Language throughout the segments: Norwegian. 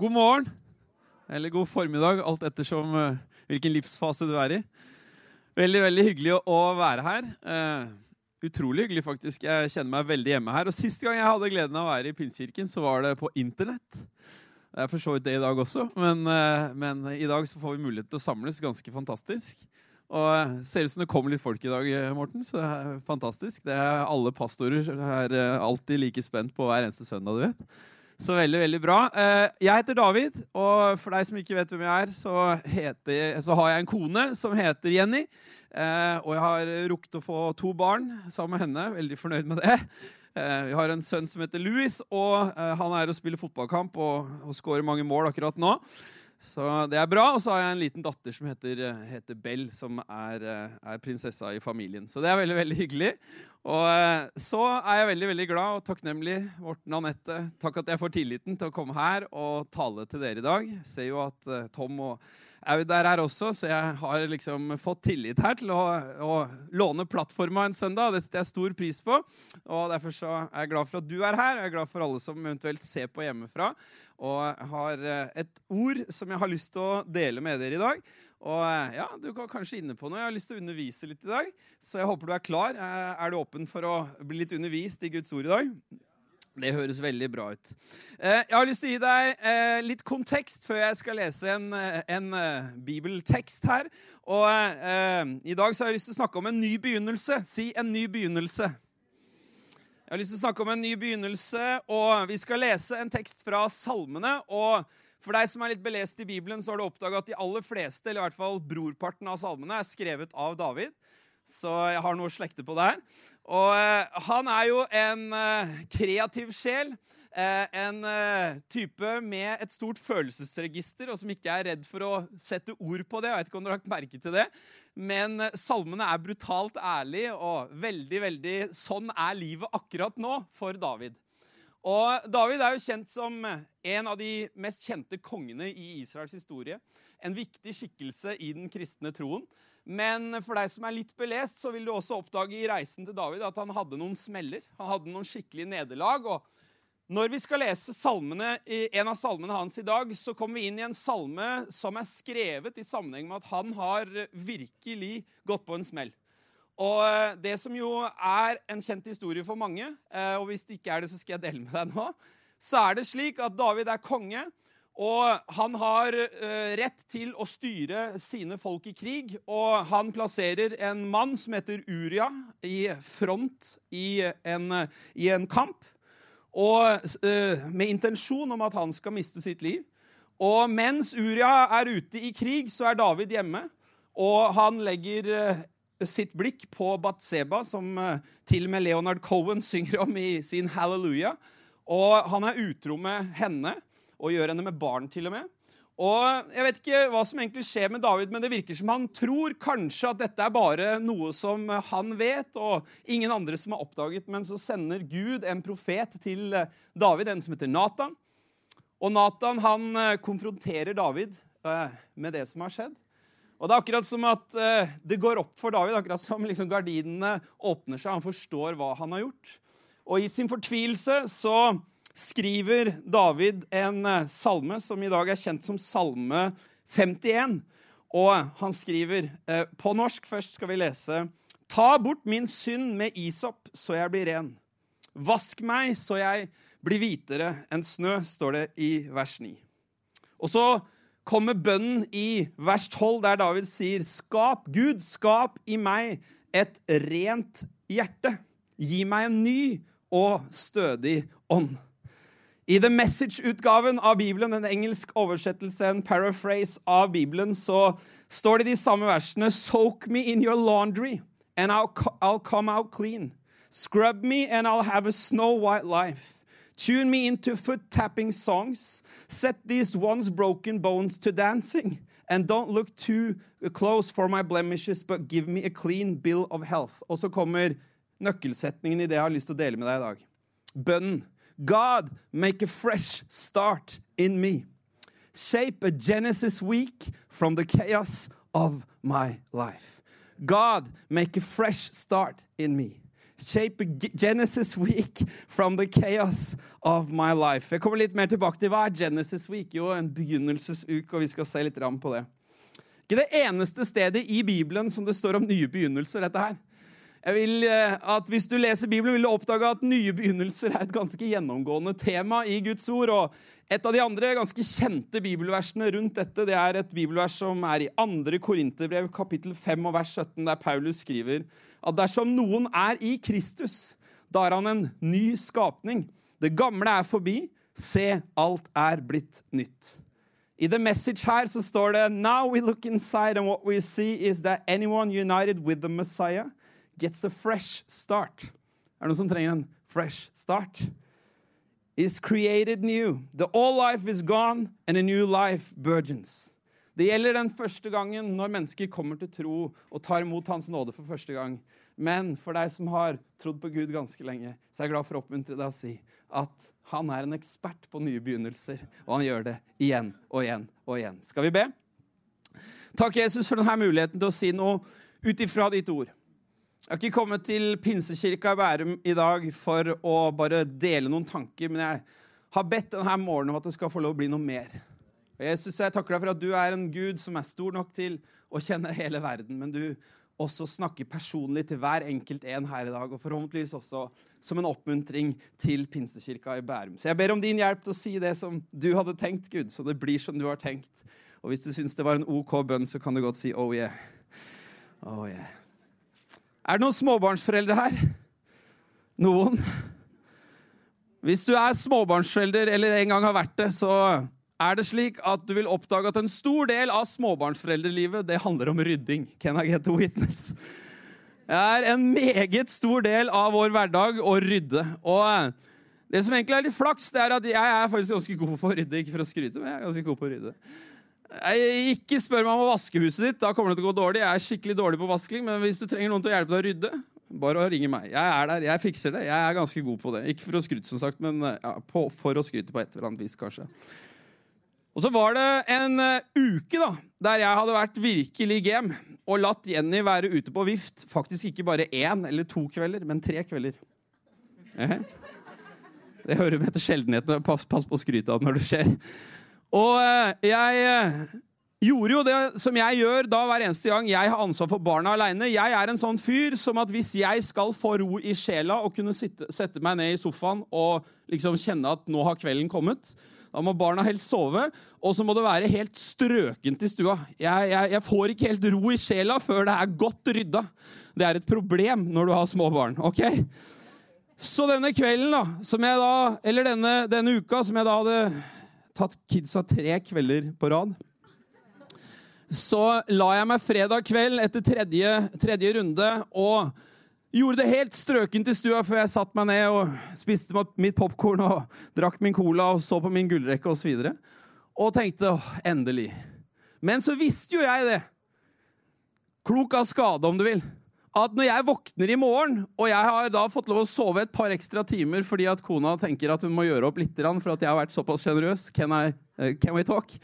God morgen, eller god formiddag, alt ettersom uh, hvilken livsfase du er i. Veldig veldig hyggelig å, være her. Uh, utrolig hyggelig, faktisk. Jeg kjenner meg veldig hjemme her. Og Sist gang jeg hadde gleden av å være i Pinsekirken, så var det på Internett. Det er for så vidt det i dag også, men, uh, men i dag så får vi mulighet til å samles. Ganske fantastisk. Og ser ut som det kommer litt folk i dag, Morten, så det er fantastisk. Det er Alle pastorer er alltid like spent på hver eneste søndag, du vet. Så veldig, veldig bra. Eh, jeg heter David, og for deg som ikke vet hvem jeg er, så, heter, så har jeg en kone som heter Jenny. Eh, og jeg har rukket å få to barn sammen med henne. Veldig fornøyd med det. Eh, vi har en sønn som heter Louis, og han er og spiller fotballkamp og, og skårer mange mål akkurat nå. Så det er bra. Og så har jeg en liten datter som heter, heter Bell, som er, er, prinsessa i familien. Så det er veldig, veldig hyggelig. Og eh, så er jeg veldig veldig glad og takknemlig. Morten Anette, takk at jeg får tilliten til å komme her og tale til dere i dag. Jeg ser jo at eh, Tom og Aud er her også, så jeg har liksom fått tillit her til å, å låne plattforma en søndag. Det setter jeg stor pris på. Og Derfor så er jeg glad for at du er her, og jeg er glad for alle som eventuelt ser på hjemmefra. Og jeg har eh, et ord som jeg har lyst til å dele med dere i dag. Og eh, ja, Du kan kanskje inne på noe. Jeg har lyst til å undervise litt i dag. Så jeg håper du er klar. Eh, er du åpen for å bli litt undervist i Guds ord i dag? Det høres veldig bra ut. Eh, jeg har lyst til å gi deg litt kontekst før jeg skal lese en, en bibeltekst her. Og I dag så har jeg lyst til å snakke om en ny begynnelse. Si en ny begynnelse. Jeg har lyst til å snakke om en ny begynnelse, og vi skal lese en tekst fra Salmene. og for deg som er litt belest i Bibelen, så har du oppdaga at de aller fleste, eller i hvert fall brorparten av salmene, er skrevet av David. Så jeg har noe å slekte på der. Og eh, han er jo en eh, kreativ sjel. Eh, en eh, type med et stort følelsesregister, og som ikke er redd for å sette ord på det. Jeg vet ikke om dere har lagt merke til det. Men eh, salmene er brutalt ærlige og veldig, veldig Sånn er livet akkurat nå for David. Og David er jo kjent som en av de mest kjente kongene i Israels historie. En viktig skikkelse i den kristne troen. Men for deg som er litt belest, så vil du også oppdage i reisen til David at han hadde noen smeller. Han hadde noen skikkelige nederlag. og når vi skal lese salmene, en av salmene hans i dag, så kommer vi inn i en salme som er skrevet i sammenheng med at han har virkelig gått på en smell. Og eh, Det som jo er en kjent historie for mange, eh, og hvis det ikke er det, så skal jeg dele med deg nå, så er det slik at David er konge, og han har eh, rett til å styre sine folk i krig. Og han plasserer en mann som heter Uria, i front i en, i en kamp. Og med intensjon om at han skal miste sitt liv. Og mens Uria er ute i krig, så er David hjemme. Og han legger sitt blikk på Batseba, som eh, til og med Leonard Cohen synger om i sin Halleluja. Og han er utro med henne og gjør henne med barn til og med. Og Jeg vet ikke hva som egentlig skjer med David, men det virker som han tror kanskje at dette er bare noe som han vet, og ingen andre som har oppdaget. Men så sender Gud en profet til eh, David, en som heter Nathan. Og Nathan han eh, konfronterer David med det som har skjedd. Og Det er akkurat som at uh, det går opp for David, akkurat som liksom gardinene åpner seg. Han forstår hva han har gjort. Og i sin fortvilelse så skriver David en uh, salme som i dag er kjent som Salme 51. Og han skriver eh, på norsk først skal vi lese Ta bort min synd med isop, så jeg blir ren. Vask meg, så jeg blir hvitere enn snø, står det i vers 9. Og så kommer bønnen i vers 12, der David sier, Skap, Gud, skap i meg et rent hjerte. Gi meg en ny og stødig ånd. I The Message-utgaven av Bibelen, en engelsk oversettelse, en paraphrase av Bibelen, så står det de samme versene Soak me in your laundry, and I'll, I'll come out clean. Scrub me, and I'll have a snow white life. Tune me into foot tapping songs. Set these once broken bones to dancing. And don't look too close for my blemishes, but give me a clean bill of health. Og så kommer nøkkelsetningen i det jeg har lyst til å dele med deg i dag. Bønnen. God, make a fresh start in me. Shape a Genesis week from the chaos of my life. God, make a fresh start in me. shape a Genesis week from the chaos of my life. Jeg kommer litt mer tilbake til hva er Genesis week? Jo, en begynnelsesuke, og vi skal se litt på det. Ikke det eneste stedet i Bibelen som det står om nye begynnelser, dette her. Jeg vil eh, at Hvis du leser Bibelen, vil du oppdage at nye begynnelser er et ganske gjennomgående tema i Guds ord. og Et av de andre ganske kjente bibelversene rundt dette det er et bibelvers som er i 2. Korinterbrev, kapittel 5 og vers 17, der Paulus skriver at dersom noen er i Kristus, da er han en ny skapning. Det gamle er forbi. Se, alt er blitt nytt. I The Message her så står det Now we look inside and what we see is that anyone united with the Messiah gets a fresh start. Er det noen som trenger en fresh start? Is created new. The all life is gone, and a new life burgeons. Det gjelder den første gangen når mennesker kommer til tro og tar imot Hans nåde for første gang. Men for deg som har trodd på Gud ganske lenge, så er jeg glad for å oppmuntre deg å si at han er en ekspert på nye begynnelser, og han gjør det igjen og igjen og igjen. Skal vi be? Takk, Jesus, for denne muligheten til å si noe ut ifra ditt ord. Jeg har ikke kommet til Pinsekirka i Bærum i dag for å bare dele noen tanker, men jeg har bedt denne morgenen om at det skal få lov å bli noe mer. Og Jesus, jeg takker deg for at du er en Gud som er stor nok til å kjenne hele verden, men du også snakker personlig til hver enkelt en her i dag, og forhåpentligvis også som en oppmuntring til Pinsekirka i Bærum. Så jeg ber om din hjelp til å si det som du hadde tenkt, Gud, så det blir som du har tenkt. Og hvis du syns det var en OK bønn, så kan du godt si oh yeah. Oh yeah. Er det noen småbarnsforeldre her? Noen? Hvis du er småbarnsforelder eller en gang har vært det, så er det slik at du vil oppdage at en stor del av småbarnsforeldrelivet det handler om rydding. Can I get a witness? Det er en meget stor del av vår hverdag å rydde. Og det som egentlig er litt flaks, det er at jeg er faktisk ganske god på å rydde. Ikke for å skryte, men jeg er ganske god på å rydde. Ikke spør meg om å vaske huset ditt. Da kommer det til å gå dårlig. Jeg er skikkelig dårlig på vasking, men hvis du trenger noen til å hjelpe deg å rydde, bare å ringe meg. Jeg er der, jeg fikser det. Jeg er ganske god på det. Ikke for å skryte, som sagt, men ja, på, for å skryte på et eller annet vis, kanskje. Og så var det en uh, uke da, der jeg hadde vært virkelig game og latt Jenny være ute på vift. Faktisk ikke bare én eller to kvelder, men tre kvelder. Eh? Det hører med til sjeldenheten. Pass, pass på skryte av det når det skjer. Og eh, jeg eh, gjorde jo det som jeg gjør da hver eneste gang jeg har ansvar for barna aleine. Jeg er en sånn fyr som at hvis jeg skal få ro i sjela og kunne sitte, sette meg ned i sofaen og liksom kjenne at nå har kvelden kommet, da må barna helst sove, og så må det være helt strøkent i stua. Jeg, jeg, jeg, får ikke helt ro i sjela før det er godt rydda. Det er et problem når du har små barn. ok? Så denne kvelden, da, som jeg da, eller denne, denne uka som jeg da hadde tatt kidsa tre kvelder på rad. Så la jeg meg fredag kveld etter tredje, tredje runde og gjorde det helt strøkent i stua før jeg satte meg ned og spiste mitt popkorn og drakk min cola og så på min gullrekke osv. Og, så og tenkte åh, endelig. Men så visste jo jeg det. Klok av skade, om du vil at når jeg våkner i morgen, og jeg har da fått lov å sove et par ekstra timer fordi at kona tenker at hun må gjøre opp litt for at jeg har vært såpass sjenerøs, can, uh, can we talk?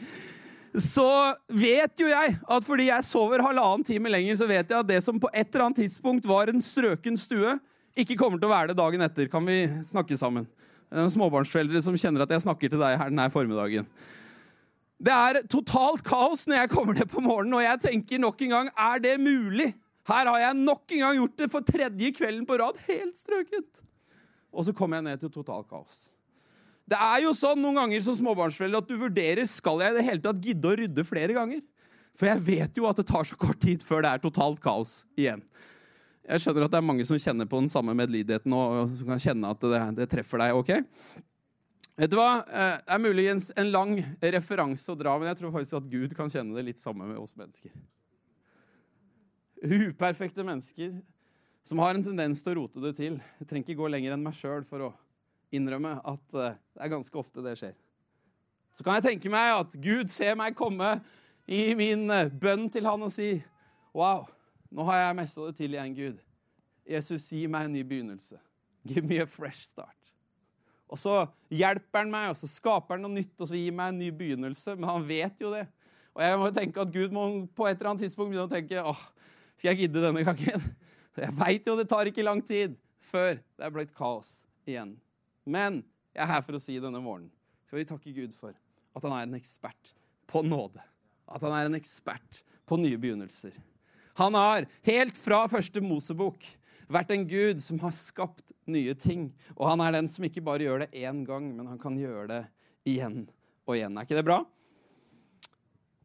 Så vet jo jeg at fordi jeg sover halvannen time lenger, så vet jeg at det som på et eller annet tidspunkt var en strøken stue, ikke kommer til å være det dagen etter. Kan vi snakke sammen? Småbarnsforeldre som kjenner at jeg snakker til deg her denne formiddagen. Det er totalt kaos når jeg kommer ned på morgenen, og jeg tenker nok en gang er det mulig? Her har jeg nok en gang gjort det for tredje kvelden på rad. Helt strøkent. Og så kommer jeg ned til totalt kaos. Det er jo sånn noen ganger som småbarnsforeldre at du vurderer skal jeg i det hele tatt gidde å rydde flere ganger. For jeg vet jo at det tar så kort tid før det er totalt kaos igjen. Jeg skjønner at det er mange som kjenner på den samme medlidigheten og som kan kjenne at det, det treffer deg. ok? Vet du hva? Eh, det er muligens en lang referanse å dra, men jeg tror faktisk at Gud kan kjenne det litt samme med oss mennesker uperfekte mennesker som har en tendens til å rote det til. Jeg trenger ikke gå lenger enn meg sjøl for å innrømme at eh, det er ganske ofte det skjer. Så kan jeg tenke meg at Gud ser meg komme i min eh, bønn til han og si Wow, nå har jeg messa det til igjen, Gud. Jesus, gi meg en ny begynnelse. Give me a fresh start. Og så hjelper han meg, og så skaper han noe nytt, og så gir meg en ny begynnelse. Men han vet jo det. Og jeg må tenke at Gud må på et eller annet tidspunkt begynne å tenke åh, skal jeg gidde denne gangen? Jeg veit jo det tar ikke lang tid. før det er blitt kaos igjen. Men jeg er her for å si denne morgenen skal vi takke Gud for at han er en ekspert på nåde. At han er en ekspert på nye begynnelser. Han har helt fra første Mosebok vært en gud som har skapt nye ting. Og han er den som ikke bare gjør det én gang, men han kan gjøre det igjen og igjen. Er ikke det bra?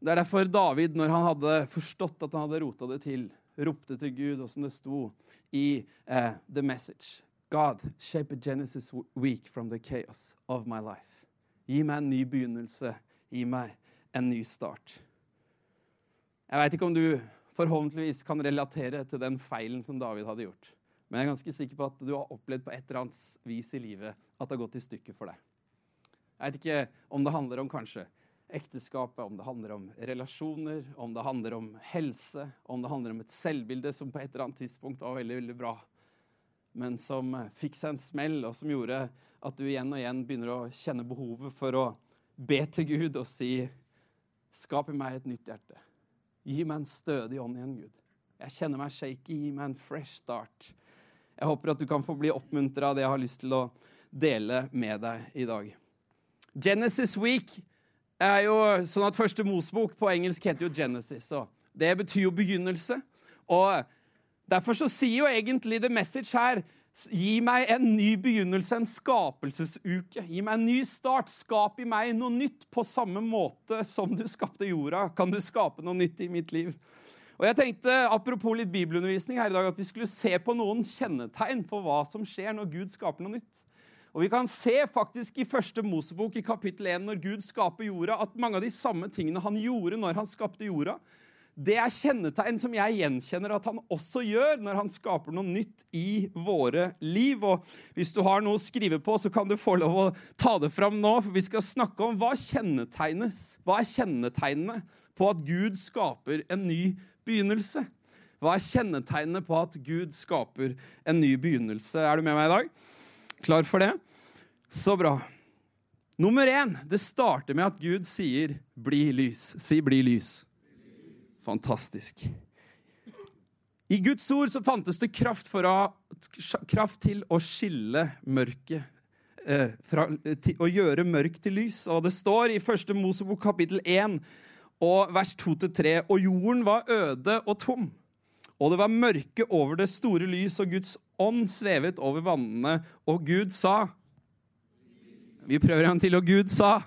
Det er derfor David, når han hadde forstått at han hadde rota det til, ropte til Gud, og som det sto i uh, The Message God, shape a Genesis week from the chaos of my life. Gi meg en ny begynnelse. Gi meg en ny start. Jeg veit ikke om du forhåpentligvis kan relatere til den feilen som David hadde gjort. Men jeg er ganske sikker på at du har opplevd på et eller annet vis i livet at det har gått i stykker for deg. Jeg vet ikke om det handler om kanskje ekteskapet, om det handler om relasjoner, om det handler om helse, om det handler om et selvbilde som på et eller annet tidspunkt var veldig, veldig bra men som fikk seg en smell, og som gjorde at du igjen og igjen begynner å kjenne behovet for å be til Gud og si Skap i meg et nytt hjerte. Gi meg en stødig ånd igjen, Gud. Jeg kjenner meg shaky. Gi meg en fresh start. Jeg håper at du kan få bli oppmuntra av det jeg har lyst til å dele med deg i dag. Genesis Week er jo sånn at Første Mosbok på engelsk heter jo Genesis. og Det betyr jo begynnelse. Og Derfor så sier jo egentlig The Message her Gi meg en ny begynnelse, en skapelsesuke. Gi meg en ny start. Skap i meg noe nytt på samme måte som du skapte jorda. Kan du skape noe nytt i mitt liv? Og jeg tenkte, Apropos litt bibelundervisning her i dag, at vi skulle se på noen kjennetegn på hva som skjer når Gud skaper noe nytt. Og Vi kan se faktisk i første Mosebok i kapittel 1, når Gud skaper jorda, at mange av de samme tingene han gjorde når han skapte jorda, det er kjennetegn som jeg gjenkjenner at han også gjør når han skaper noe nytt i våre liv. Og Hvis du har noe å skrive på, så kan du få lov å ta det fram nå. for Vi skal snakke om hva kjennetegnes. Hva er kjennetegnene på at Gud skaper en ny begynnelse? Hva er kjennetegnene på at Gud skaper en ny begynnelse? Er du med meg i dag? Klar for det? Så bra. Nummer én, det starter med at Gud sier 'bli lys'. Si 'bli lys'. Fantastisk. I Guds ord så fantes det kraft, å, kraft til å skille mørket. Eh, fra, til, å gjøre mørk til lys. Og det står i 1. Mosebok kapittel 1 og vers 2-3.: Og jorden var øde og tom. Og det var mørke over det store lys, og Guds ånd svevet over vannene. Og Gud sa Vi prøver en til, og Gud sa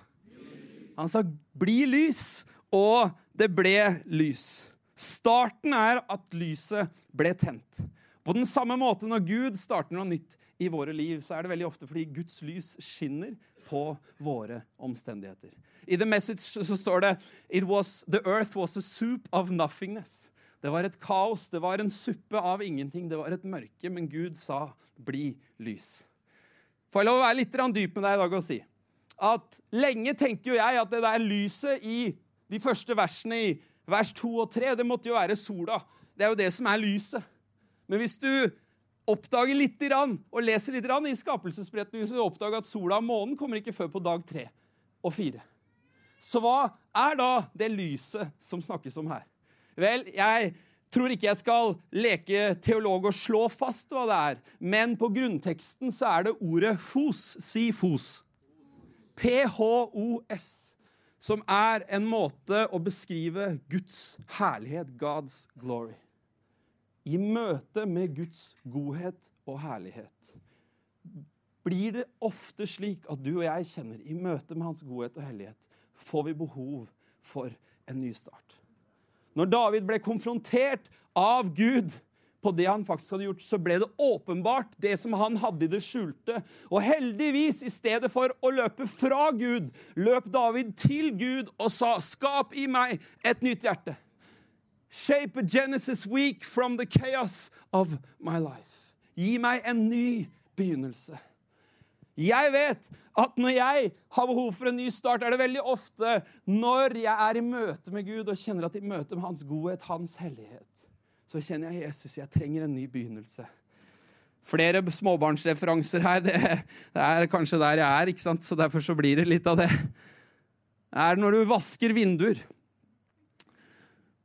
Han sa 'bli lys', og det ble lys. Starten er at lyset ble tent. På den samme måte når Gud starter noe nytt i våre liv, så er det veldig ofte fordi Guds lys skinner på våre omstendigheter. I The Message så står det It was, The earth was a soup of nothingness. Det var et kaos, det var en suppe av ingenting, det var et mørke, men Gud sa 'bli lys'. Får jeg lov å være litt dyp med deg i dag og si at lenge tenkte jo jeg at det der lyset i de første versene i vers 2 og 3, det måtte jo være sola. Det er jo det som er lyset. Men hvis du oppdager litt og leser litt i skapelsesberetningen, så oppdager at sola og månen kommer ikke før på dag 3 og 4. Så hva er da det lyset som snakkes om her? Vel, jeg tror ikke jeg skal leke teolog og slå fast hva det er, men på grunnteksten så er det ordet fos. Si fos. P-h-o-s som er en måte å beskrive Guds herlighet, God's glory. I møte med Guds godhet og herlighet blir det ofte slik at du og jeg kjenner i møte med Hans godhet og hellighet, får vi behov for en ny start. Når David ble konfrontert av Gud på det han faktisk hadde gjort, så ble det åpenbart, det som han hadde i det skjulte. Og heldigvis, i stedet for å løpe fra Gud, løp David til Gud og sa, 'Skap i meg et nytt hjerte'. Shape a Genesis week from the chaos of my life. Gi meg en ny begynnelse. Jeg vet at når jeg har behov for en ny start, er det veldig ofte når jeg er i møte med Gud og kjenner at i møte med Hans godhet, Hans hellighet, så kjenner jeg Jesus, jeg trenger en ny begynnelse. Flere småbarnsreferanser her. Det, det, er kanskje der jeg er, ikke sant? så derfor så blir det litt av det. Det er når du vasker vinduer,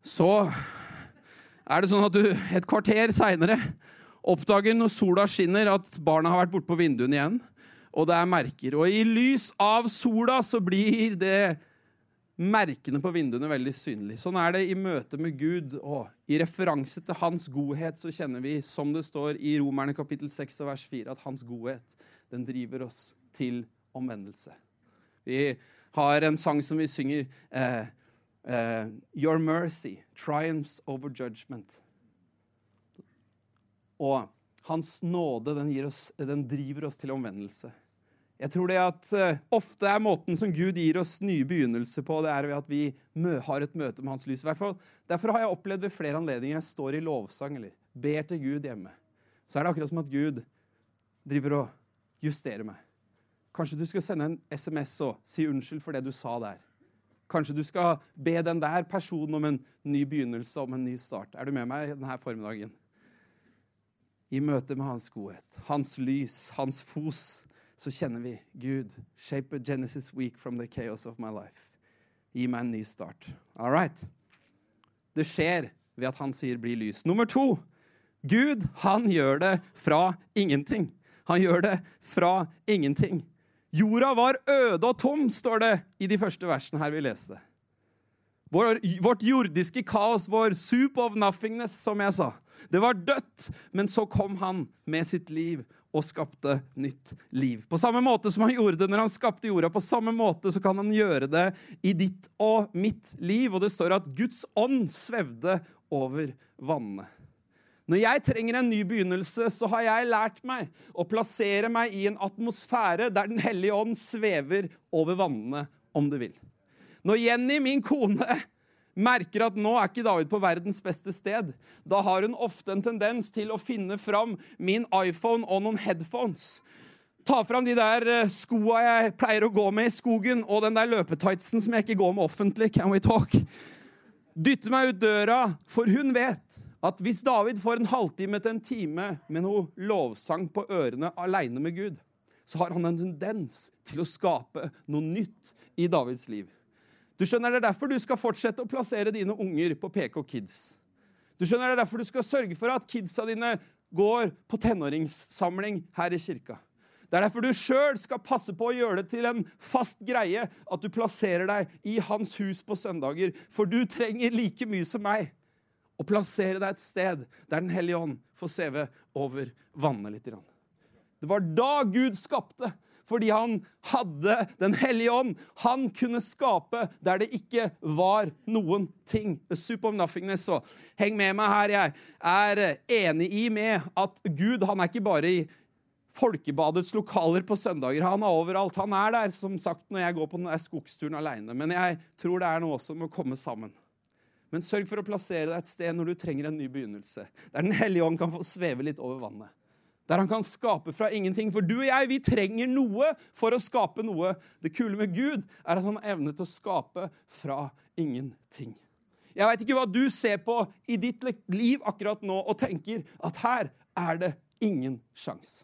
så er det sånn at du et kvarter seinere Oppdager når sola skinner, at barna har vært borte på vinduene igjen. Og det er merker. Og i lys av sola så blir det merkene på vinduene veldig synlig. Sånn er det i møte med Gud. Og i referanse til hans godhet så kjenner vi, som det står i Romerne kapittel 6 og vers 4, at hans godhet den driver oss til omvendelse. Vi har en sang som vi synger eh, eh, Your mercy triumphs over judgment. Og hans nåde den, oss, den driver oss til omvendelse. Jeg tror det at uh, ofte er måten som Gud gir oss nye begynnelser på, det er ved at vi har et møte med Hans lys. Hvert fall. Derfor har jeg opplevd ved flere anledninger jeg står i lovsang eller ber til Gud hjemme. Så er det akkurat som at Gud driver og justerer meg. Kanskje du skal sende en SMS og si unnskyld for det du sa der. Kanskje du skal be den der personen om en ny begynnelse, om en ny start. Er du med meg denne formiddagen? I møte med hans godhet, hans lys, hans fos, så kjenner vi Gud. Shape a Genesis week from the chaos of my life. Gi meg en ny start. All right. Det skjer ved at han sier 'bli lys'. Nummer to. Gud, han gjør det fra ingenting. Han gjør det fra ingenting. Jorda var øde og tom, står det i de første versene her vi leste. Vår, vårt jordiske kaos, vår soup of nothingness, som jeg sa. Det var dødt, men så kom han med sitt liv og skapte nytt liv. På samme måte som han gjorde det når han skapte jorda, på samme måte så kan han gjøre det i ditt og mitt liv. Og det står at Guds ånd svevde over vannene. Når jeg trenger en ny begynnelse, så har jeg lært meg å plassere meg i en atmosfære der Den hellige ånd svever over vannene, om du vil. Når Jenny, min kone, merker at nå er ikke David på verdens beste sted, da har hun ofte en tendens til å finne fram min iPhone og noen headphones. Ta fram de der eh, skoa jeg pleier å gå med i skogen, og den der løpetightsen som jeg ikke går med offentlig. Can we talk? Dytte meg ut døra, for hun vet at hvis David får en halvtime til en time med noe lovsang på ørene aleine med Gud, så har han en tendens til å skape noe nytt i Davids liv. Du skjønner, Det er derfor du skal fortsette å plassere dine unger på PK Kids. Du skjønner, Det er derfor du skal sørge for at kidsa dine går på tenåringssamling her i kirka. Det er derfor du sjøl skal passe på å gjøre det til en fast greie at du plasserer deg i hans hus på søndager, for du trenger like mye som meg å plassere deg et sted der Den hellige ånd får sveve over vannet litt. Det var da Gud skapte, fordi han hadde Den hellige ånd. Han kunne skape der det ikke var noen ting. A soup of nothingness. Så heng med meg her. Jeg er enig i med at Gud han er ikke bare i Folkebadets lokaler på søndager. Han er overalt. Han er der som sagt, når jeg går på denne skogsturen aleine. Men jeg tror det er noe også med å komme sammen. Men sørg for å plassere deg et sted når du trenger en ny begynnelse. Der Den hellige ånd kan få sveve litt over vannet. Der han kan skape fra ingenting. For du og jeg, vi trenger noe for å skape noe. Det kule med Gud er at han har evnet til å skape fra ingenting. Jeg veit ikke hva du ser på i ditt liv akkurat nå og tenker at her er det ingen sjanse.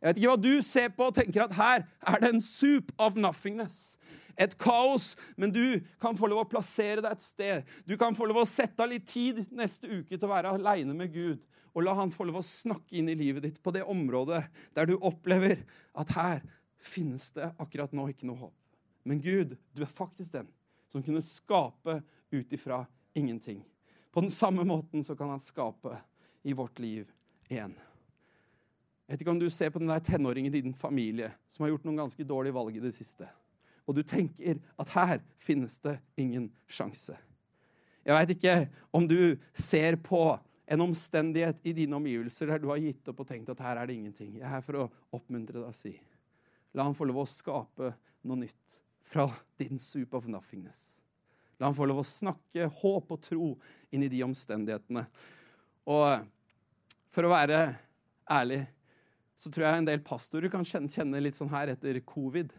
Jeg vet ikke hva du ser på og tenker at her er det en soup of nothingness et kaos, men du kan få lov å plassere deg et sted. Du kan få lov å sette av litt tid neste uke til å være aleine med Gud. Og la han få lov å snakke inn i livet ditt på det området der du opplever at her finnes det akkurat nå ikke noe håp. Men Gud, du er faktisk den som kunne skape ut ifra ingenting. På den samme måten så kan han skape i vårt liv igjen. Jeg vet ikke om du ser på den der tenåringen i din familie som har gjort noen ganske dårlige valg i det siste og du tenker at her finnes det ingen sjanse. Jeg veit ikke om du ser på en omstendighet i dine omgivelser der du har gitt opp og tenkt at her er det ingenting. Jeg er her for å oppmuntre deg og si la han få lov å skape noe nytt fra din soup of nothingness. La han få lov å snakke håp og tro inn i de omstendighetene. Og for å være ærlig så tror jeg en del pastorer kan kjenne litt sånn her etter covid.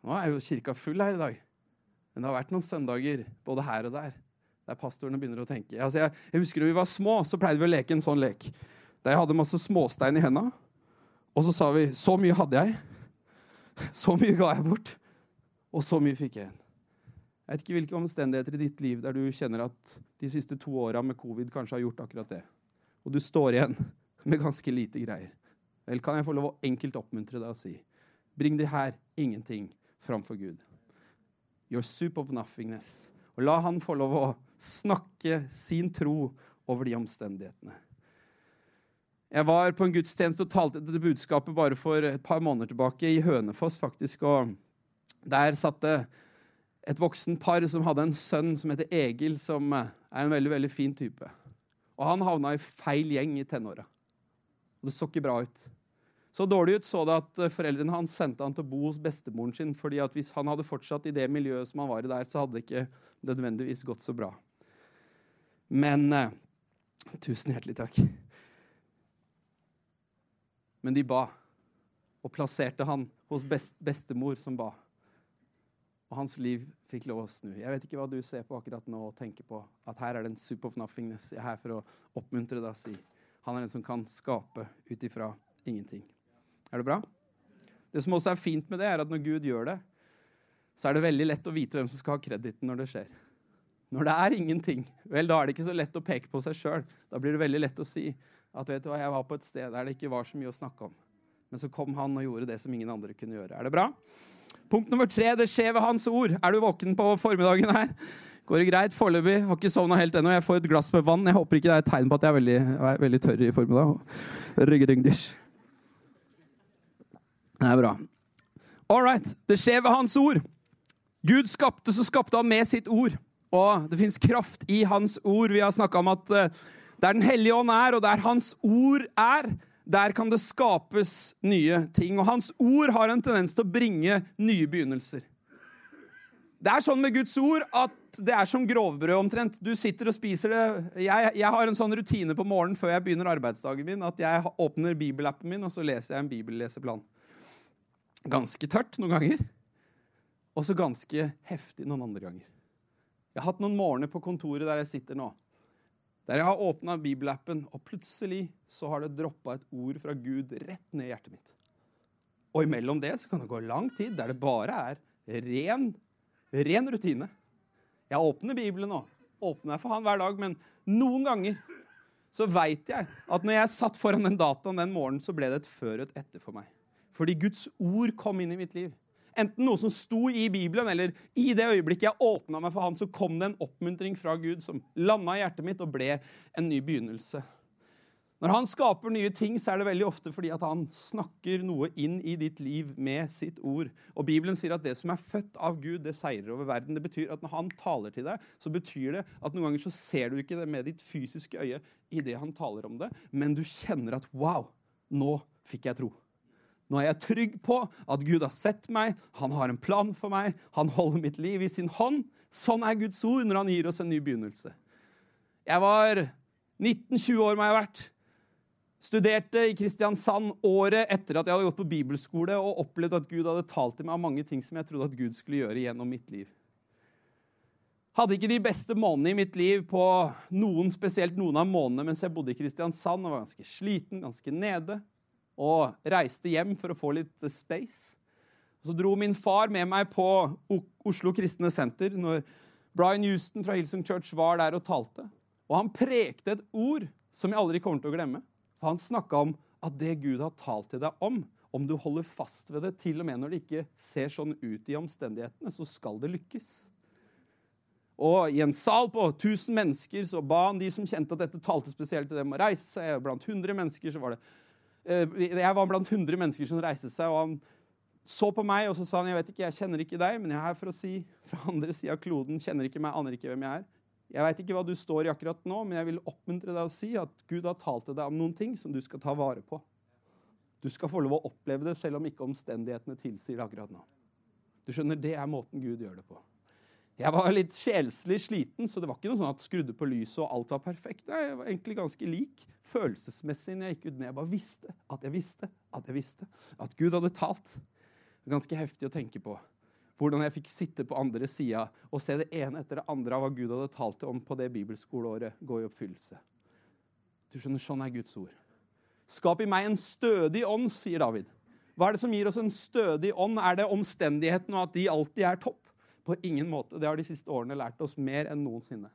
Nå er jo kirka full her i dag. Men det har vært noen søndager både her og der der pastorene begynner å tenke. Altså jeg, jeg, husker Da vi var små, så pleide vi å leke en sånn lek. Der jeg hadde masse småstein i henda. Og så sa vi 'Så mye hadde jeg'. Så mye ga jeg bort. Og så mye fikk jeg igjen. Jeg vet ikke hvilke omstendigheter i ditt liv der du kjenner at de siste to åra med covid kanskje har gjort akkurat det. og du står igjen med ganske lite greier, vel, kan jeg få lov å enkelt oppmuntre deg og si bring det her ingenting framfor Gud. Your soup of nothingness. Og la han få lov å snakke sin tro over de omstendighetene. Jeg var på en gudstjeneste og talte dette budskapet bare for et par måneder tilbake, i Hønefoss faktisk. og Der satt det et voksen par som hadde en sønn som heter Egil, som er en veldig veldig fin type. Og Han havna i feil gjeng i tenåra. Det så ikke bra ut. Så dårlig ut så det at foreldrene hans sendte han til å bo hos bestemoren sin. fordi at hvis han hadde fortsatt i det miljøet som han var i der, så hadde det ikke nødvendigvis gått så bra. Men eh, Tusen hjertelig takk. Men de ba, og plasserte han hos best, bestemor, som ba. Og hans liv fikk lov å snu. Jeg vet ikke hva du ser på akkurat nå og tenker på. At her er det en soup of nothingness. Jeg er her for å oppmuntre deg og si han er den som kan skape ut ifra ingenting. Er det bra? Det som også er fint med det, er at når Gud gjør det, så er det veldig lett å vite hvem som skal ha krediten når det skjer. Når det er ingenting, vel, da er det ikke så lett å peke på seg sjøl. Da blir det veldig lett å si at vet du hva, jeg var på et sted der det ikke var så mye å snakke om. Men så kom han og gjorde det som ingen andre kunne gjøre. Er det bra? Punkt nummer tre det skjer ved hans ord. Er du våken på formiddagen her? Går det greit? Foreløpig. Har ikke sovna helt ennå. Jeg får et glass med vann. Jeg håper ikke det er et tegn på at jeg er veldig, er veldig tørr i formiddag. Det er bra. All right. Det skjer ved hans ord. Gud skapte, så skapte han med sitt ord. Og det fins kraft i hans ord. Vi har snakka om at eh, der Den hellige ånd er, og der hans ord er, der kan det skapes nye ting. Og hans ord har en tendens til å bringe nye begynnelser. Det er sånn med Guds ord at det er som grovbrød omtrent. Du sitter og spiser det. Jeg, jeg, har en sånn rutine på morgenen før jeg begynner arbeidsdagen min, at jeg åpner bibelappen min, og så leser jeg en bibelleseplan. Ganske tørt noen ganger, og så ganske heftig noen andre ganger. Jeg har hatt noen morgener på kontoret der jeg sitter nå, der jeg har åpna bibelappen, og plutselig så har det droppa et ord fra Gud rett ned i hjertet mitt. Og imellom det så kan det gå lang tid der det bare er ren, ren rutine. Jeg åpner Bibelen nå. Åpner jeg for han hver dag, men noen ganger så veit jeg at når jeg satt foran den dataen den morgenen, så ble det et før og et etter for meg. Fordi Guds ord kom inn i mitt liv. Enten noe som sto i Bibelen, eller i det øyeblikket jeg åpna meg for Han, så kom det en oppmuntring fra Gud som landa i hjertet mitt og ble en ny begynnelse. Når han skaper nye ting, så er det veldig ofte fordi at han snakker noe inn i ditt liv med sitt ord. Og Bibelen sier at det som er født av Gud, det seirer over verden. Det betyr at Når han taler til deg, så betyr det at noen ganger så ser du ikke det med ditt fysiske øye i det han taler om det, men du kjenner at wow, nå fikk jeg tro. Nå er jeg trygg på at Gud har sett meg, han har en plan for meg, han holder mitt liv i sin hånd. Sånn er Guds ord når han gir oss en ny begynnelse. Jeg var 19-20 år, må jeg ha vært. Studerte i Kristiansand året etter at jeg hadde gått på bibelskole og opplevd at Gud hadde talt til meg om mange ting som jeg trodde at Gud skulle gjøre gjennom mitt liv. Hadde ikke de beste månedene i mitt liv på noen, spesielt noen av månedene mens jeg bodde i Kristiansand og var ganske sliten, ganske nede og reiste hjem for å få litt space. Så dro min far med meg på Oslo Kristne Senter når Brian Houston fra Hillsong Church var der og talte. Og han prekte et ord som jeg aldri kommer til å glemme. For han snakka om at det Gud har talt til deg om, om du holder fast ved det, til og med når det ikke ser sånn ut i omstendighetene, så skal det lykkes. Og i en sal på 1000 mennesker så ba han de som kjente at dette talte spesielt til dem, å reise seg. Blant 100 mennesker så var det jeg var blant 100 mennesker som reiste seg, og han så på meg og så sa han, jeg vet ikke, jeg kjenner ikke deg, men jeg er her for å si fra andre sida av kloden, kjenner ikke meg, aner ikke hvem jeg er. Jeg vet ikke hva du står i akkurat nå, men jeg vil oppmuntre deg å si at Gud har talt til deg om noen ting som du skal ta vare på. Du skal få lov å oppleve det, selv om ikke omstendighetene tilsier det akkurat nå. Du skjønner, Det er måten Gud gjør det på. Jeg var litt sjelslig sliten, så det var ikke noe sånn at skrudde på lyset og alt var perfekt. Jeg var egentlig ganske lik følelsesmessig når jeg gikk ut. Men jeg bare visste at jeg visste at jeg visste at Gud hadde talt. Ganske heftig å tenke på. Hvordan jeg fikk sitte på andre sida og se det ene etter det andre av hva Gud hadde talt om på det bibelskoleåret, gå i oppfyllelse. Du skjønner, Sånn er Guds ord. Skap i meg en stødig ånd, sier David. Hva er det som gir oss en stødig ånd? Er det omstendighetene og at de alltid er topp? På ingen måte. Det har de siste årene lært oss mer enn noensinne.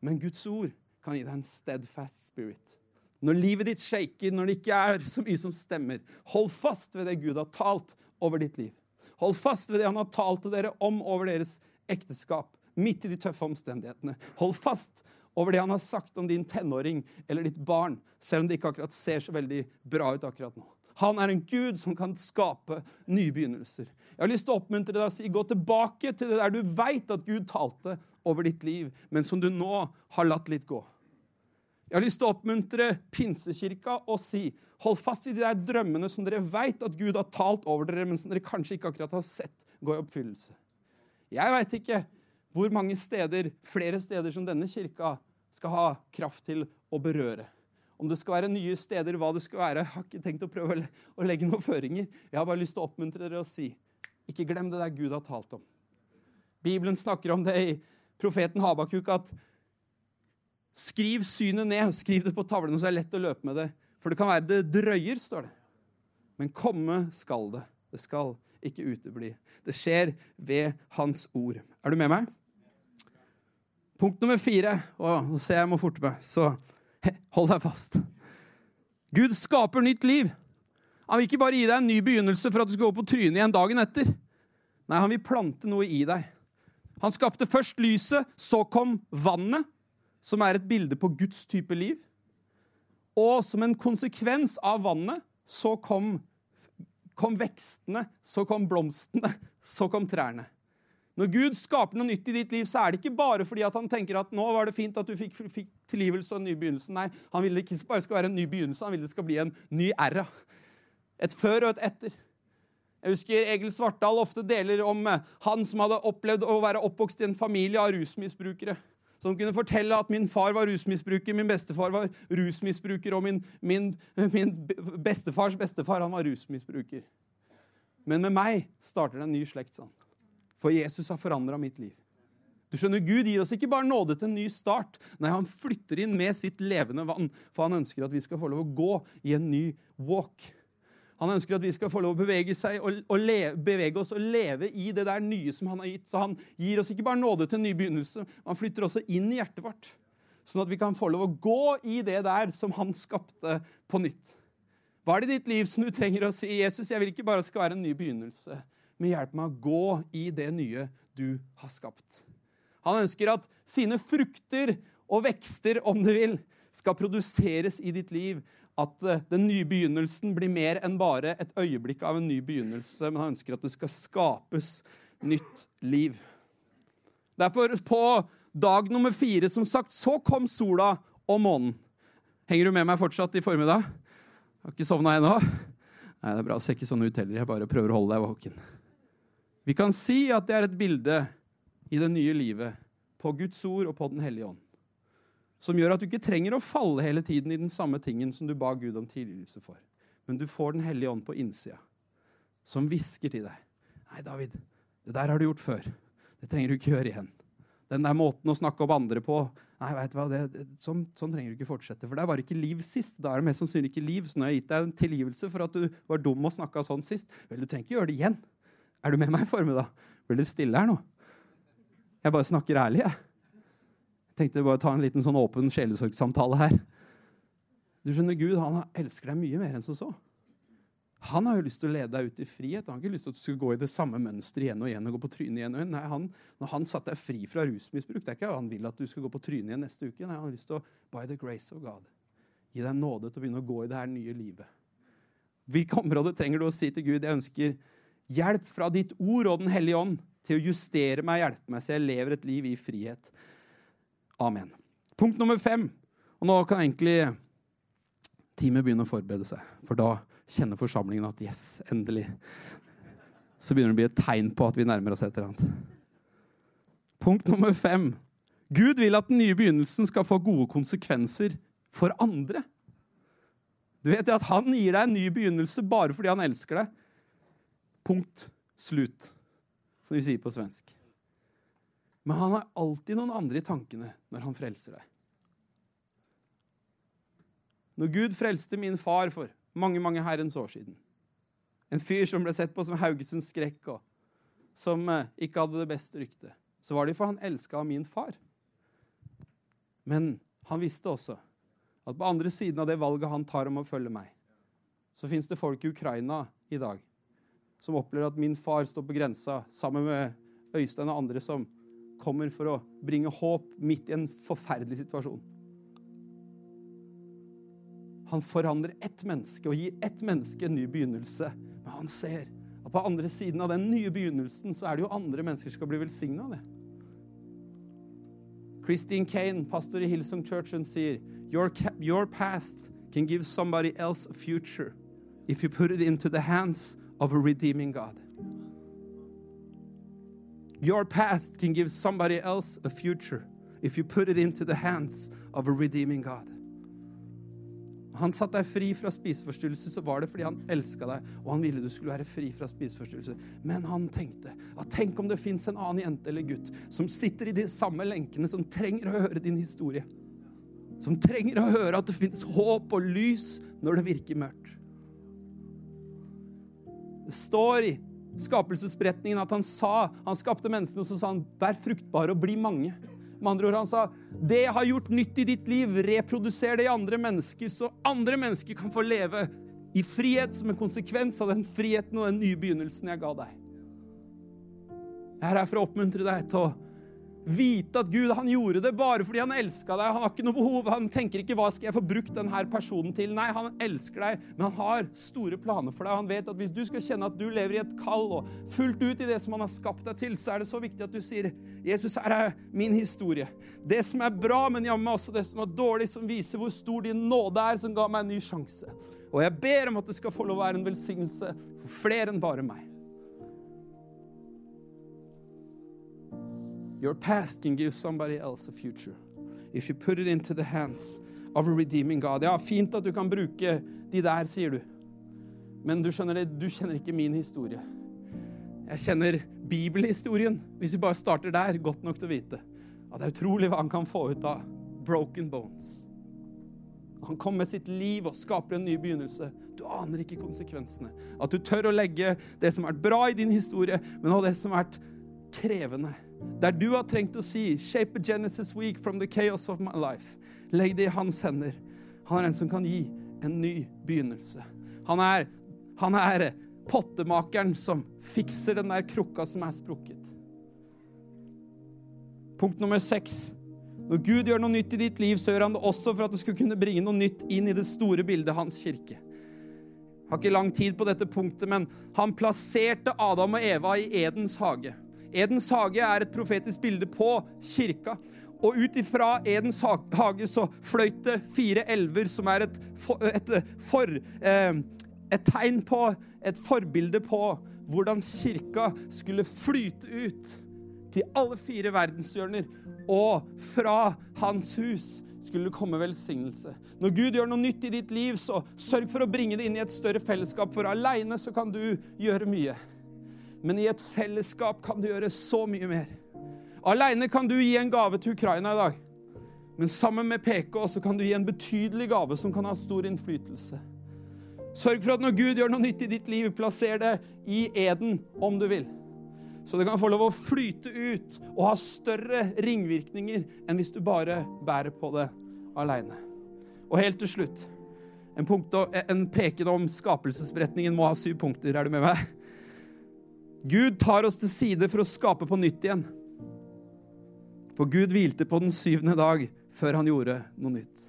Men Guds ord kan gi deg en steadfast spirit. Når livet ditt shaker, når det ikke er så mye som stemmer, hold fast ved det Gud har talt over ditt liv. Hold fast ved det han har talt til dere om over deres ekteskap, midt i de tøffe omstendighetene. Hold fast over det han har sagt om din tenåring eller ditt barn, selv om det ikke akkurat ser så veldig bra ut akkurat nå. Han er en Gud som kan skape nye begynnelser. Jeg har lyst til å oppmuntre deg og si gå tilbake til det der du veit at Gud talte over ditt liv, men som du nå har latt litt gå. Jeg har lyst til å oppmuntre Pinsekirka og si hold fast i de der drømmene som dere veit at Gud har talt over dere, men som dere kanskje ikke akkurat har sett gå i oppfyllelse. Jeg veit ikke hvor mange steder, flere steder som denne kirka skal ha kraft til å berøre. Om det skal være nye steder, hva det skal være. Jeg har ikke tenkt å prøve å legge noen føringer. Jeg har bare lyst til å oppmuntre dere og si ikke glem det der Gud har talt om. Bibelen snakker om det i profeten Habakuk at skriv synet ned, skriv det på tavlene, så er det lett å løpe med det. For det kan være det drøyer, står det. Men komme skal det. Det skal ikke utebli. Det skjer ved Hans ord. Er du med meg? Punkt nummer fire. Å, nå ser jeg jeg må forte meg. Så hold deg fast. Gud skaper nytt liv. Han vil ikke bare gi deg en ny begynnelse for at du skal gå på trynet igjen dagen etter. Nei, han vil plante noe i deg. Han skapte først lyset, så kom vannet, som er et bilde på Guds type liv. Og som en konsekvens av vannet så kom, kom vekstene, så kom blomstene, så kom trærne. Når Gud skaper noe nytt i ditt liv, så er det ikke bare fordi at han tenker at nå var det fint at du fikk, fikk tilgivelse og en ny begynnelse. Nei, han vil ikke bare skal være en ny begynnelse, han vil det skal bli en ny æra. Et før og et etter. Jeg husker Egil Svartdal ofte deler om eh, han som hadde opplevd å være oppvokst i en familie av rusmisbrukere. Som kunne fortelle at min far var rusmisbruker, min bestefar var rusmisbruker, og min, min, min bestefars bestefar han var rusmisbruker. Men med meg starter det en ny slekt. sånn. For Jesus har forandra mitt liv. Du skjønner, Gud gir oss ikke bare nåde til en ny start. Nei, Han flytter inn med sitt levende vann, for han ønsker at vi skal få lov å gå i en ny walk. Han ønsker at vi skal få lov å bevege, og, og leve, bevege, oss og leve i det der nye som han har gitt. Så han gir oss ikke bare nåde til en ny begynnelse, han flytter også inn i hjertet vårt. Sånn at vi kan få lov å gå i det der som han skapte på nytt. Hva er det i ditt liv som du trenger å si? Jesus, jeg vil ikke bare skal være en ny begynnelse men hjelp meg å gå i det nye du har skapt. Han ønsker at sine frukter og vekster, om du vil, skal produseres i ditt liv. At eh, den nye begynnelsen blir mer enn bare et øyeblikk av en ny begynnelse, men han ønsker at det skal skapes nytt liv. Derfor, på dag nummer fire, som sagt, så kom sola og månen. Henger du med meg fortsatt i formiddag? Har ikke sovna ennå? Nei, det er bra. Ser ikke sånn ut heller. Jeg bare prøver å holde deg våken. Vi kan si at det er et bilde i det nye livet på Guds ord og på Den hellige ånd. Som gjør at du ikke trenger å falle hele tiden i den samme tingen som du ba Gud om tilgivelse for. Men du får Den hellige ånd på innsida, som hvisker til deg. Nei, David, det der har du gjort før. Det trenger du ikke gjøre igjen. Den der måten å snakke opp andre på Nei, vet du hva, det, det, sånn, sånn, trenger du ikke fortsette. For der var ikke liv sist. Da er det mest sannsynlig ikke liv. Så nå har jeg gitt deg en tilgivelse for at du var dum og snakka sånn sist. Vel, du trenger ikke gjøre det igjen. Er du med meg i formiddag? Blir litt stille her nå? Jeg bare snakker ærlig, jeg. Tenkte bare ta en liten sånn åpen sjelesorgsamtale her. Du skjønner, Gud han elsker deg mye mer enn som så. Han har jo lyst til å lede deg ut i frihet. Han har ikke lyst til at du skal gå i det samme mønsteret igjen og igjen. og gå på trynet igjen og igjen. Nei, han, Når han satte deg fri fra rusmisbruk, det er ikke han vil at du skal gå på trynet igjen neste uke. Nei, han har lyst til å, by the grace of God, gi deg nåde til å begynne å gå i det her nye livet. Hvilke områder trenger du å si til Gud? Jeg ønsker Hjelp fra ditt ord og Den hellige ånd til å justere meg og hjelpe meg så jeg lever et liv i frihet. Amen. Punkt nummer fem. Og nå kan egentlig teamet begynne å forberede seg. For da kjenner forsamlingen at yes, endelig. Så begynner det å bli et tegn på at vi nærmer oss et eller annet. Punkt nummer fem. Gud vil at den nye begynnelsen skal få gode konsekvenser for andre. Du vet at Han gir deg en ny begynnelse bare fordi han elsker deg. Punkt. Slut, som vi sier på svensk. Men han har alltid noen andre i tankene når han frelser deg. Når Gud frelste min far for mange mange herrens år siden En fyr som ble sett på som Haugesunds skrekk, og som eh, ikke hadde det beste ryktet, så var det for han elska min far. Men han visste også at på andre siden av det valget han tar om å følge meg, så fins det folk i Ukraina i dag som opplever at min far står på grensa sammen med Øystein og andre som kommer for å bringe håp midt i en forferdelig situasjon. Han forandrer ett menneske og gir ett menneske en ny begynnelse. Men han ser at på andre siden av den nye begynnelsen så er det jo andre mennesker som skal bli velsigna av det. Christine Kane, pastor i Hillsong Church, hun sier your, your past can give somebody else a future if you put it into the hands of a redeeming God. Your past can give somebody else a future if you put it into the hands of a redeeming God. Han satte deg fri fra spiseforstyrrelse, så var det fordi han elska deg, og han ville du skulle være fri fra spiseforstyrrelse. Men han tenkte at tenk om det fins en annen jente eller gutt som sitter i de samme lenkene, som trenger å høre din historie. Som trenger å høre at det fins håp og lys når det virker mørkt. Står i skapelsesberetningen at han sa Han skapte menneskene, og så sa han 'vær fruktbare og bli mange'. Med andre ord, han sa 'det jeg har gjort nytt i ditt liv, reproduser det i andre mennesker', så andre mennesker kan få leve i frihet som en konsekvens av den friheten og den nye begynnelsen jeg ga deg. Jeg er her for å oppmuntre deg til å vite at Gud han gjorde det bare fordi han elska deg. Han har ikke noe behov, han tenker ikke 'hva skal jeg få brukt denne personen til'? Nei, han elsker deg, men han har store planer for deg. Han vet at hvis du skal kjenne at du lever i et kall og fullt ut i det som han har skapt deg til, så er det så viktig at du sier 'Jesus, her er min historie'. Det som er bra, men jammen også det som er dårlig, som viser hvor stor din nåde er, som ga meg en ny sjanse. Og jeg ber om at det skal få lov å være en velsignelse for flere enn bare meg. Your past can give somebody else a future if you put it into the hands of a redeeming God. Ja, fint at du kan bruke de der, sier du. Men du skjønner det, du kjenner ikke min historie. Jeg kjenner bibelhistorien, hvis vi bare starter der, godt nok til å vite at det er utrolig hva han kan få ut av broken bones. Han kommer med sitt liv og skaper en ny begynnelse. Du aner ikke konsekvensene. At du tør å legge det som har vært bra i din historie, men også det som har vært krevende der du har trengt å si 'Shape a Genesis week from the chaos of my life'. Legg det i hans hender. Han er en som kan gi en ny begynnelse. Han er, han er pottemakeren som fikser den der krukka som er sprukket. Punkt nummer seks. Når Gud gjør noe nytt i ditt liv, så gjør han det også for at du skulle kunne bringe noe nytt inn i det store bildet hans kirke. Jeg har ikke lang tid på dette punktet, men han plasserte Adam og Eva i Edens hage. Edens hage er et profetisk bilde på kirka. Og ut ifra Edens hage så fløyt det fire elver, som er et, for, et, for, eh, et tegn på, et forbilde på hvordan kirka skulle flyte ut til alle fire verdenshjørner. Og fra hans hus skulle det komme velsignelse. Når Gud gjør noe nytt i ditt liv, så sørg for å bringe det inn i et større fellesskap, for aleine så kan du gjøre mye. Men i et fellesskap kan du gjøre så mye mer. Aleine kan du gi en gave til Ukraina i dag. Men sammen med PK så kan du gi en betydelig gave som kan ha stor innflytelse. Sørg for at når Gud gjør noe nytt i ditt liv, plasser det i eden om du vil. Så det kan få lov å flyte ut og ha større ringvirkninger enn hvis du bare bærer på det aleine. Og helt til slutt en, punkt, en preken om skapelsesberetningen må ha syv punkter. Er du med meg? Gud tar oss til side for å skape på nytt igjen. For Gud hvilte på den syvende dag før han gjorde noe nytt.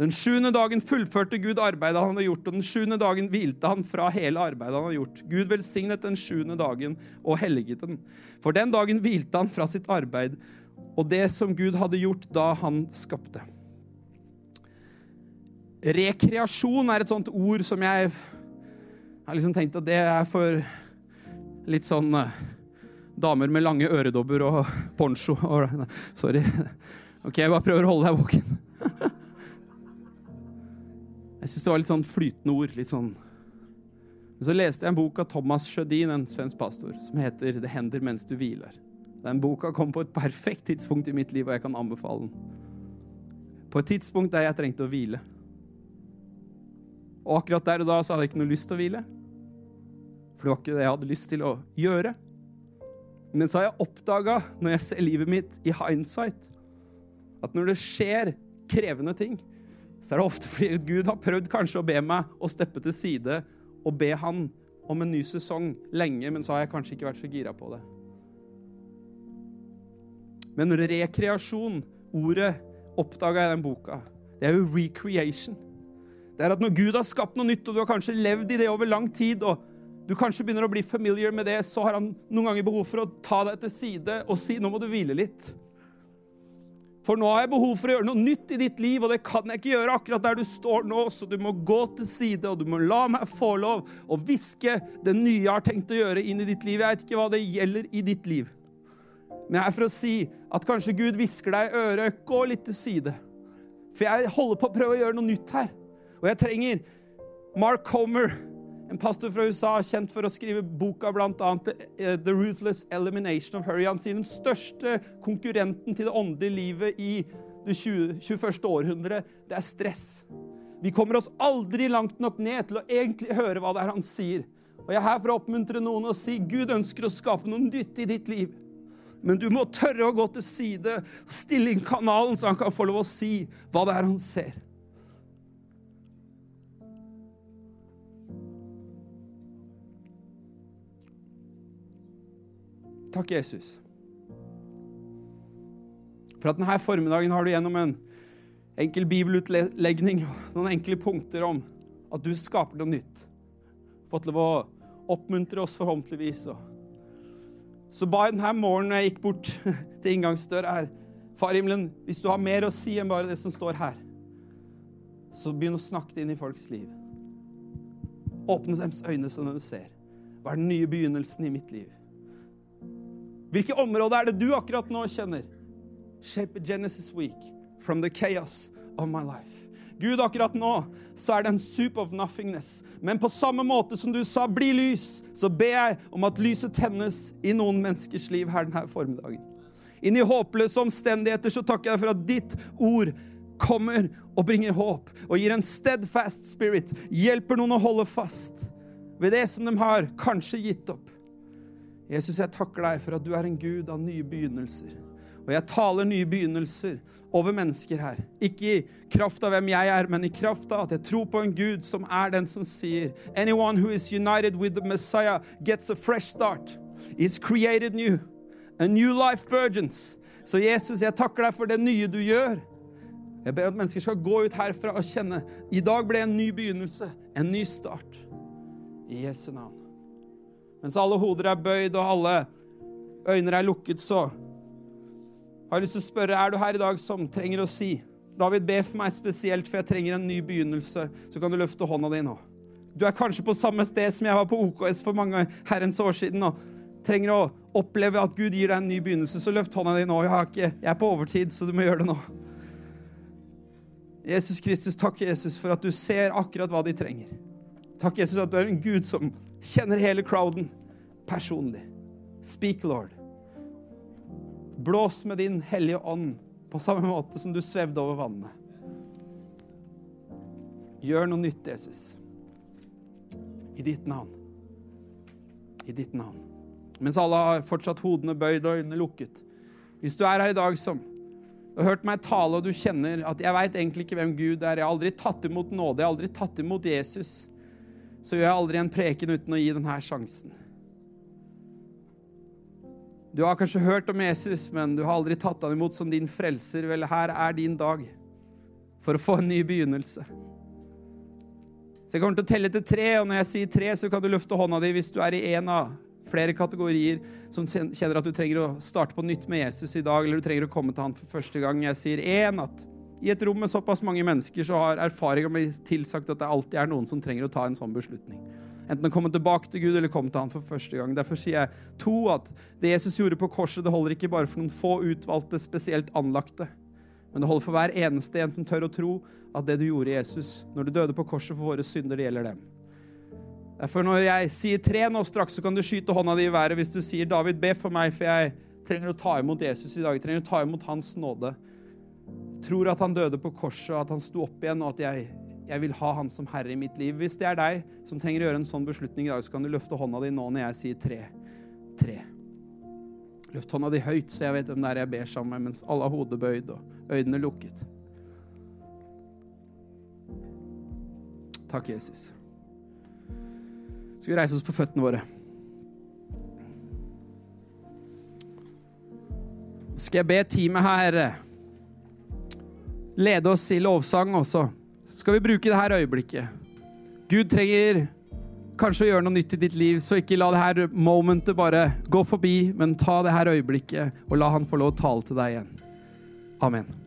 Den sjuende dagen fullførte Gud arbeidet han hadde gjort, og den sjuende dagen hvilte han fra hele arbeidet han hadde gjort. Gud velsignet den sjuende dagen og helliget den. For den dagen hvilte han fra sitt arbeid og det som Gud hadde gjort da han skapte. Rekreasjon er et sånt ord som jeg har liksom tenkt at det er for litt sånn uh, damer med lange øredobber og poncho. Og, sorry. Ok, jeg bare prøver å holde deg våken. jeg syns det var litt sånn flytende ord. litt sånn. Men så leste jeg en bok av Thomas Sjødin, en svensk pastor, som heter 'Det hender mens du hviler'. Den boka kom på et perfekt tidspunkt i mitt liv, og jeg kan anbefale den. På et tidspunkt der jeg trengte å hvile. Og akkurat der og da så hadde jeg ikke noe lyst til å hvile. For det var ikke det jeg hadde lyst til å gjøre. Men så har jeg oppdaga, når jeg ser livet mitt i hindsight, at når det skjer krevende ting, så er det ofte fordi Gud har prøvd kanskje å be meg å steppe til side og be han om en ny sesong lenge, men så har jeg kanskje ikke vært så gira på det. Men rekreasjon, ordet, oppdaga jeg i den boka. Det er jo recreation. Det er at når Gud har skapt noe nytt, og du har kanskje levd i det over lang tid, og du kanskje begynner å bli familiar med det, så har han noen ganger behov for å ta deg til side og si nå må du hvile litt. For nå har jeg behov for å gjøre noe nytt i ditt liv, og det kan jeg ikke gjøre akkurat der du står nå, så du må gå til side, og du må la meg få lov å hviske det nye jeg har tenkt å gjøre, inn i ditt liv. Jeg vet ikke hva det gjelder i ditt liv. Men jeg er for å si at kanskje Gud hvisker deg i øret, gå litt til side. For jeg holder på å prøve å gjøre noe nytt her. Og jeg trenger Mark Homer en pastor fra USA kjent for å skrive boka bl.a. Eh, The Ruthless Elimination of Hurry. Han sier den største konkurrenten til det åndelige livet i det 20, 21. århundre, det er stress. Vi kommer oss aldri langt nok ned til å egentlig høre hva det er han sier. Og Jeg er her for å oppmuntre noen og si Gud ønsker å skape noe nytt i ditt liv. Men du må tørre å gå til side stille inn kanalen, så han kan få lov å si hva det er han ser. Takk, Jesus. For at denne formiddagen har du gjennom en enkel bibelutlegning noen enkle punkter om at du skaper noe nytt. Fått lov å oppmuntre oss forhåpentligvis. Så ba jeg denne morgenen når jeg gikk bort til inngangsdøra her Far himmelen, hvis du har mer å si enn bare det som står her, så begynn å snakke det inn i folks liv. Åpne deres øyne så de ser. Hva er den nye begynnelsen i mitt liv? Hvilke områder er det du akkurat nå kjenner? Shape Genesis Week from the chaos of my life. Gud, akkurat nå så er det en soup of nothingness. Men på samme måte som du sa 'bli lys', så ber jeg om at lyset tennes i noen menneskers liv her denne formiddagen. Inn i håpløse omstendigheter så takker jeg for at ditt ord kommer og bringer håp og gir en steadfast spirit. Hjelper noen å holde fast ved det som de har kanskje gitt opp. Jesus, jeg takker deg for at du er en Gud av nye begynnelser. Og jeg taler nye begynnelser over mennesker her. Ikke i kraft av hvem jeg er, men i kraft av at jeg tror på en Gud som er den som sier Anyone who is united with the Messiah gets a fresh start. Is created new. A new life burgeons. Så Jesus, jeg takker deg for det nye du gjør. Jeg ber at mennesker skal gå ut herfra og kjenne i dag ble en ny begynnelse, en ny start. I Jesu navn. Mens alle hoder er bøyd og alle øyne er lukket, så har jeg lyst til å spørre er du her i dag som trenger å si David, be for meg spesielt, for jeg trenger en ny begynnelse. Så kan du løfte hånda di nå. Du er kanskje på samme sted som jeg var på OKS for mange herrens år siden. og trenger å oppleve at Gud gir deg en ny begynnelse, så løft hånda di nå. Jeg, ikke, jeg er på overtid, så du må gjøre det nå. Jesus Kristus, takk, Jesus, for at du ser akkurat hva de trenger. Takk, Jesus, at du er en Gud som kjenner hele crowden personlig. Speak, Lord. Blås med din hellige ånd på samme måte som du svevde over vannet. Gjør noe nytt, Jesus. I ditt navn. I ditt navn. Mens alle har fortsatt hodene bøyd og øynene lukket. Hvis du er her i dag som du har hørt meg tale, og du kjenner at jeg veit egentlig ikke hvem Gud er, jeg har aldri tatt imot nåde, jeg har aldri tatt imot Jesus, så gjør jeg aldri en preken uten å gi denne sjansen. Du har kanskje hørt om Jesus, men du har aldri tatt han imot som din frelser. Vel, her er din dag for å få en ny begynnelse. Så Jeg kommer til å telle til tre, og når jeg sier tre, så kan du løfte hånda di hvis du er i en av flere kategorier som kjenner at du trenger å starte på nytt med Jesus i dag, eller du trenger å komme til han for første gang. Jeg sier én at i et rom med såpass mange mennesker så har erfaringa tilsagt at det alltid er noen som trenger å ta en sånn beslutning. Enten å komme tilbake til Gud eller komme til han for første gang. Derfor sier jeg to at det Jesus gjorde på korset, det holder ikke bare for noen få utvalgte, spesielt anlagte. Men det holder for hver eneste en som tør å tro at det du gjorde, Jesus, når du døde på korset for våre synder, det gjelder dem. Derfor når jeg sier tre nå straks, så kan du skyte hånda di i været hvis du sier 'David, be for meg, for jeg trenger å ta imot Jesus i dag'. Jeg trenger å ta imot Hans nåde. Tror at han døde på korset, og at han sto opp igjen, og at jeg, jeg vil ha han som herre i mitt liv. Hvis det er deg som trenger å gjøre en sånn beslutning i dag, så kan du løfte hånda di nå når jeg sier tre. Tre. Løft hånda di høyt, så jeg vet hvem det er jeg ber sammen med, mens alle har hodet bøyd og øynene lukket. Takk, Jesus. Skal vi reise oss på føttene våre? Skal jeg be teamet her lede oss i lovsang også? så Skal vi bruke det her øyeblikket? Gud trenger kanskje å gjøre noe nytt i ditt liv, så ikke la det her momentet bare gå forbi, men ta det her øyeblikket og la han få lov å tale til deg igjen. Amen.